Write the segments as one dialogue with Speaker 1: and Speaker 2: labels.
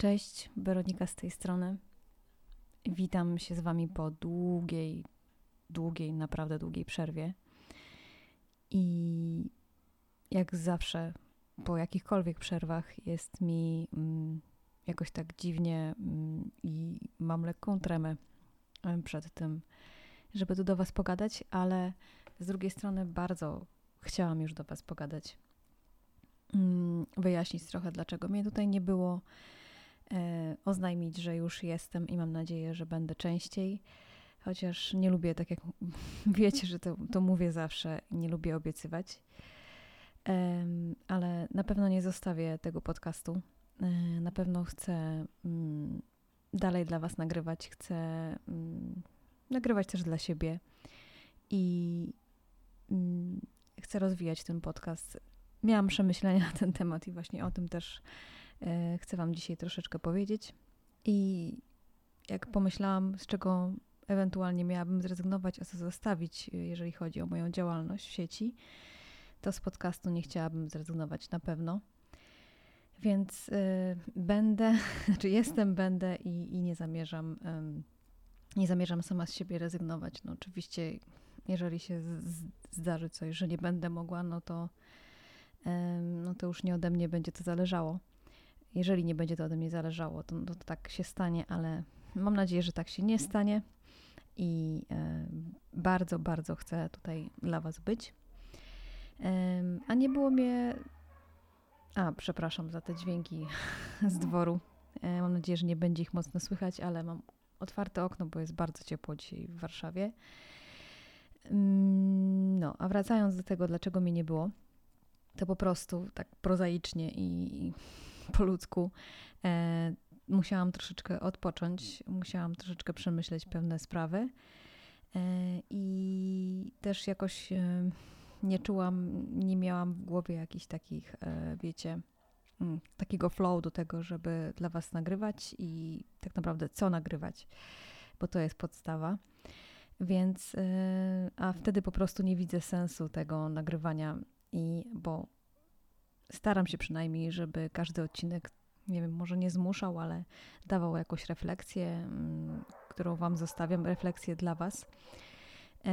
Speaker 1: Cześć, Weronika z tej strony. Witam się z Wami po długiej, długiej, naprawdę długiej przerwie. I jak zawsze, po jakichkolwiek przerwach, jest mi mm, jakoś tak dziwnie mm, i mam lekką tremę przed tym, żeby tu do Was pogadać, ale z drugiej strony bardzo chciałam już do Was pogadać. Mm, wyjaśnić trochę, dlaczego mnie tutaj nie było oznajmić, że już jestem i mam nadzieję, że będę częściej. Chociaż nie lubię, tak jak wiecie, że to, to mówię zawsze, nie lubię obiecywać. Ale na pewno nie zostawię tego podcastu. E, na pewno chcę mm, dalej dla Was nagrywać. Chcę mm, nagrywać też dla siebie i mm, chcę rozwijać ten podcast. Miałam przemyślenia na ten temat i właśnie o tym też E, chcę Wam dzisiaj troszeczkę powiedzieć. I jak pomyślałam, z czego ewentualnie miałabym zrezygnować, a co zostawić, jeżeli chodzi o moją działalność w sieci, to z podcastu nie chciałabym zrezygnować na pewno. Więc y, będę, znaczy jestem, będę i, i nie zamierzam, y, nie zamierzam sama z siebie rezygnować. No oczywiście, jeżeli się z, zdarzy coś, że nie będę mogła, no to, y, no to już nie ode mnie będzie to zależało jeżeli nie będzie to ode mnie zależało, to, to, tak się stanie, ale mam nadzieję, że tak się nie stanie i e, bardzo, bardzo chcę tutaj dla Was być. A nie było mnie. A, przepraszam za te dźwięki z dworu. E, mam nadzieję, że nie będzie ich mocno słychać, ale mam otwarte okno, bo jest bardzo ciepło dzisiaj w Warszawie. No, a wracając do tego, dlaczego mnie nie było, to po prostu tak prozaicznie i po ludzku. E, musiałam troszeczkę odpocząć, musiałam troszeczkę przemyśleć pewne sprawy e, i też jakoś e, nie czułam, nie miałam w głowie jakichś takich, e, wiecie, mm, takiego flow do tego, żeby dla Was nagrywać i tak naprawdę co nagrywać, bo to jest podstawa. Więc, e, a wtedy po prostu nie widzę sensu tego nagrywania i bo staram się przynajmniej, żeby każdy odcinek, nie wiem, może nie zmuszał, ale dawał jakąś refleksję, mm, którą Wam zostawiam, refleksję dla Was. E,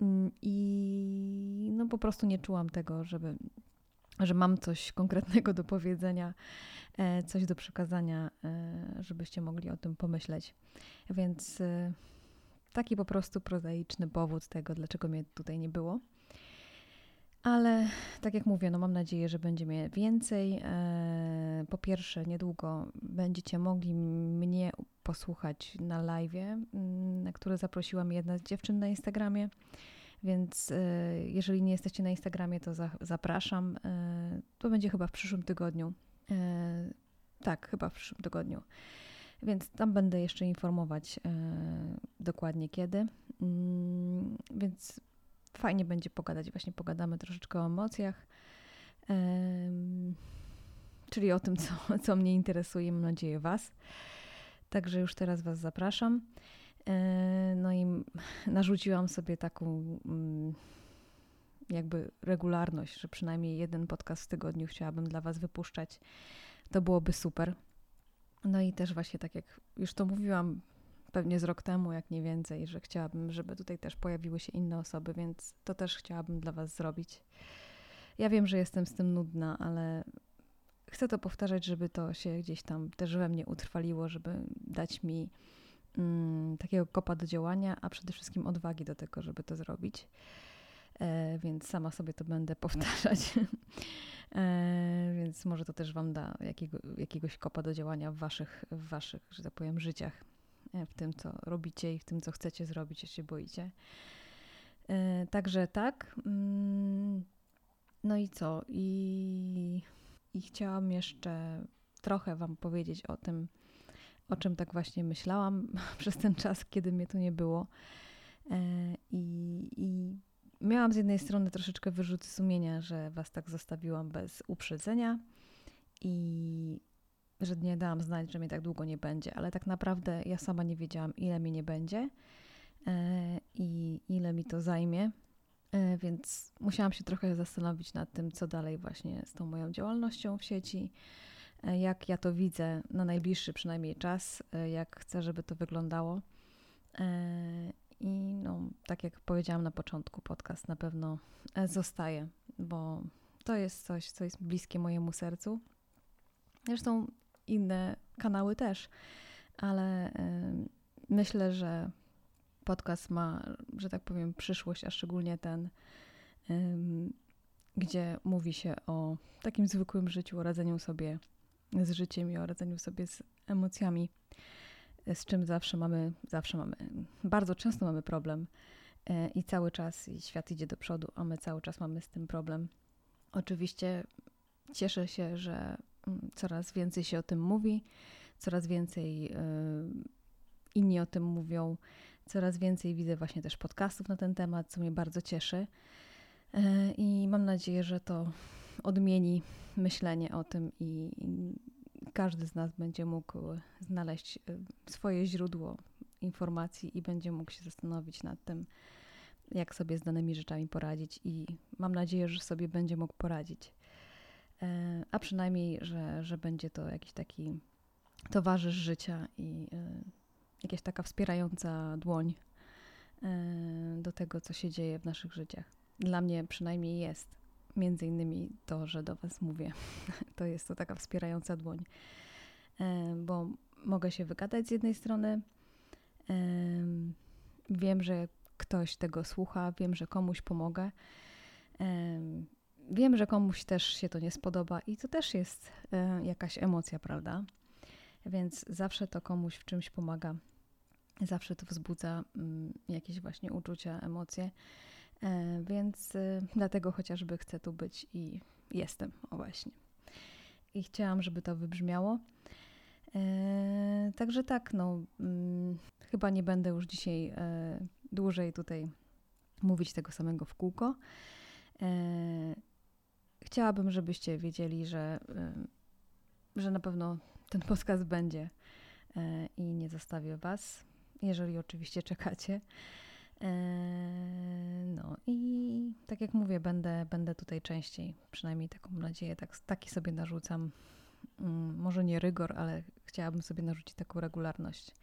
Speaker 1: mm, I no po prostu nie czułam tego, żeby, że mam coś konkretnego do powiedzenia, e, coś do przekazania, e, żebyście mogli o tym pomyśleć. Więc taki po prostu prozaiczny powód tego, dlaczego mnie tutaj nie było. Ale tak jak mówię, no mam nadzieję, że będzie mnie więcej. E, po pierwsze, niedługo będziecie mogli mnie posłuchać na live, mm, na które zaprosiła mnie jedna z dziewczyn na Instagramie. Więc e, jeżeli nie jesteście na Instagramie, to zapraszam. E, to będzie chyba w przyszłym tygodniu. Tak, chyba w przyszłym tygodniu. Więc tam będę jeszcze informować dokładnie kiedy. Mm, więc fajnie będzie pogadać. Właśnie pogadamy troszeczkę o emocjach, czyli o tym, co, co mnie interesuje, mam nadzieję Was. Także już teraz Was zapraszam. E, no i narzuciłam sobie taką mm, jakby regularność, że przynajmniej jeden podcast w tygodniu chciałabym dla Was wypuszczać. To byłoby super. No i też właśnie tak jak już to mówiłam pewnie z rok temu, jak nie więcej, że chciałabym, żeby tutaj też pojawiły się inne osoby, więc to też chciałabym dla Was zrobić. Ja wiem, że jestem z tym nudna, ale chcę to powtarzać, żeby to się gdzieś tam też we mnie utrwaliło, żeby dać mi mm, takiego kopa do działania, a przede wszystkim odwagi do tego, żeby to zrobić. E, więc sama sobie to będę powtarzać. e, więc może to też Wam da jakiego, jakiegoś kopa do działania w Waszych, w waszych, że tak powiem, życiach. E, w tym, co robicie i w tym, co chcecie zrobić, jeśli się boicie. E, także tak. Mm, no i co? I, I chciałam jeszcze trochę Wam powiedzieć o tym, o czym tak właśnie myślałam przez ten czas, kiedy mnie tu nie było. E, I, i miałam z jednej strony troszeczkę wyrzuty sumienia, że Was tak zostawiłam bez uprzedzenia. I że nie dałam znać, że mnie tak długo nie będzie, ale tak naprawdę ja sama nie wiedziałam, ile mi nie będzie e, i ile mi to zajmie, e, więc musiałam się trochę zastanowić nad tym, co dalej właśnie z tą moją działalnością w sieci, e, jak ja to widzę na najbliższy przynajmniej czas, jak chcę, żeby to wyglądało. I no, tak jak powiedziałam na początku, podcast na pewno zostaje, bo to jest coś, co jest bliskie mojemu sercu. Zresztą inne kanały też, ale myślę, że podcast ma, że tak powiem, przyszłość, a szczególnie ten, gdzie mówi się o takim zwykłym życiu, o radzeniu sobie z życiem i o radzeniu sobie z emocjami, z czym zawsze mamy, zawsze mamy, bardzo często mamy problem e, i cały czas i świat idzie do przodu, a my cały czas mamy z tym problem. Oczywiście cieszę się, że coraz więcej się o tym mówi, coraz więcej e, inni o tym mówią, coraz więcej widzę właśnie też podcastów na ten temat, co mnie bardzo cieszy. E, I mam nadzieję, że to odmieni myślenie o tym i każdy z nas będzie mógł znaleźć e, swoje źródło informacji i będzie mógł się zastanowić nad tym, jak sobie z danymi rzeczami poradzić. I mam nadzieję, że sobie będzie mógł poradzić. A przynajmniej, że, że będzie to jakiś taki towarzysz życia i jakaś taka wspierająca dłoń do tego, co się dzieje w naszych życiach dla mnie przynajmniej jest. Między innymi to, że do Was mówię. To jest to taka wspierająca dłoń, e, bo mogę się wygadać z jednej strony. Wiem, że ktoś tego słucha, wiem, że komuś pomogę. E, wiem, że komuś też się to nie spodoba i to też jest jakaś emocja, prawda? Więc zawsze to komuś w czymś pomaga. Zawsze to wzbudza mm, jakieś właśnie uczucia, emocje. E, więc e, dlatego chociażby chcę tu być i jestem, o właśnie. I chciałam, żeby to wybrzmiało. E, także tak, no, mm, chyba nie będę już dzisiaj dłużej tutaj mówić tego samego w kółko. Chciałabym, żebyście wiedzieli, że, że na pewno ten podcast będzie i nie zostawię Was, jeżeli oczywiście czekacie. Eee, no i tak jak mówię, będę, będę tutaj częściej, przynajmniej taką nadzieję, tak, taki sobie narzucam. Mm, może nie rygor, ale chciałabym sobie narzucić taką regularność,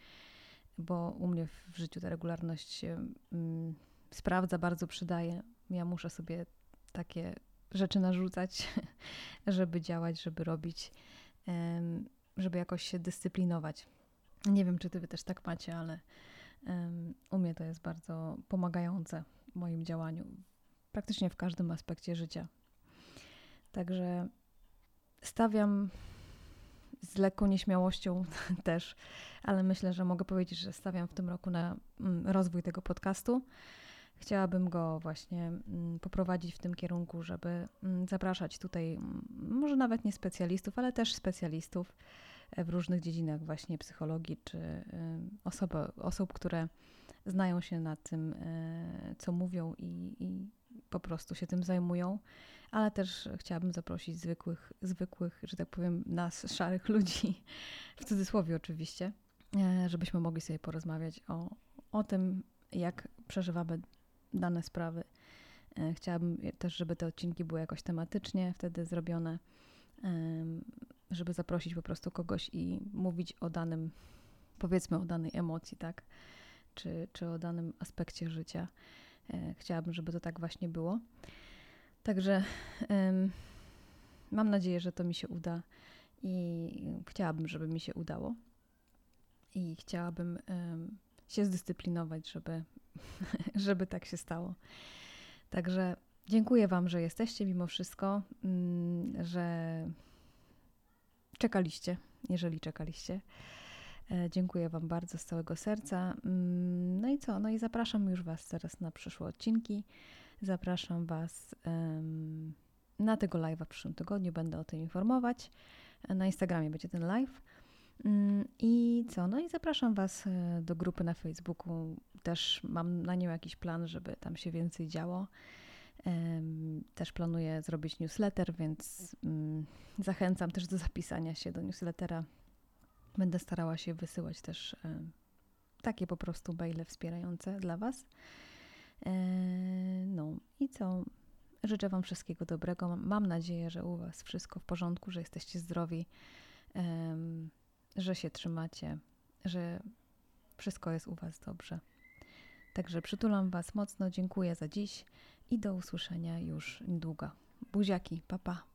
Speaker 1: bo u mnie w życiu ta regularność się mm, sprawdza, bardzo przydaje. Ja muszę sobie takie rzeczy narzucać, żeby działać, żeby robić, żeby jakoś się dyscyplinować. Nie wiem, czy ty wy też tak macie, ale u mnie to jest bardzo pomagające w moim działaniu, praktycznie w każdym aspekcie życia. Także stawiam z lekką nieśmiałością też, ale myślę, że mogę powiedzieć, że stawiam w tym roku na mm, rozwój tego podcastu. Chciałabym go właśnie mm, poprowadzić w tym kierunku, żeby mm, zapraszać tutaj, może nawet nie specjalistów, ale też specjalistów w różnych dziedzinach właśnie psychologii, czy y, osoby, osób, które znają się na tym, y, co mówią i, i po prostu się tym zajmują, ale też chciałabym zaprosić zwykłych, zwykłych, że tak powiem, nas, szarych ludzi, w cudzysłowie oczywiście, y, żebyśmy mogli sobie porozmawiać o, o tym, jak przeżywamy dane sprawy. Chciałabym też, żeby te odcinki były jakoś tematycznie wtedy zrobione, żeby zaprosić po prostu kogoś i mówić o danym, powiedzmy o danej emocji, tak? Czy, czy o danym aspekcie życia. E, chciałabym, żeby to tak właśnie było. Także mam nadzieję, że to mi się uda i chciałabym, żeby mi się udało. I chciałabym się zdyscyplinować, żeby, żeby tak się stało. Także dziękuję Wam, że jesteście mimo wszystko, mm, że czekaliście, jeżeli czekaliście. E, dziękuję Wam bardzo z całego serca. Mm, no i co? No i zapraszam już Was teraz na przyszłe odcinki. Zapraszam Was na tego live'a w przyszłym tygodniu. Będę o tym informować. Na Instagramie będzie ten live. Um, I co? No i zapraszam Was e, do grupy na Facebooku. Też mam na nią jakiś plan, żeby tam się więcej działo. Też planuję zrobić newsletter, więc mm, zachęcam też do zapisania się do newslettera. Będę starała się wysyłać też takie po prostu maile wspierające dla Was. E, no i co? życzę Wam wszystkiego dobrego. Mam nadzieję, że u Was wszystko w porządku, że jesteście zdrowi, że się trzymacie, że wszystko jest u Was dobrze. Także przytulam Was mocno, dziękuję za dziś i do usłyszenia już niedługo. Buziaki, papa. Pa.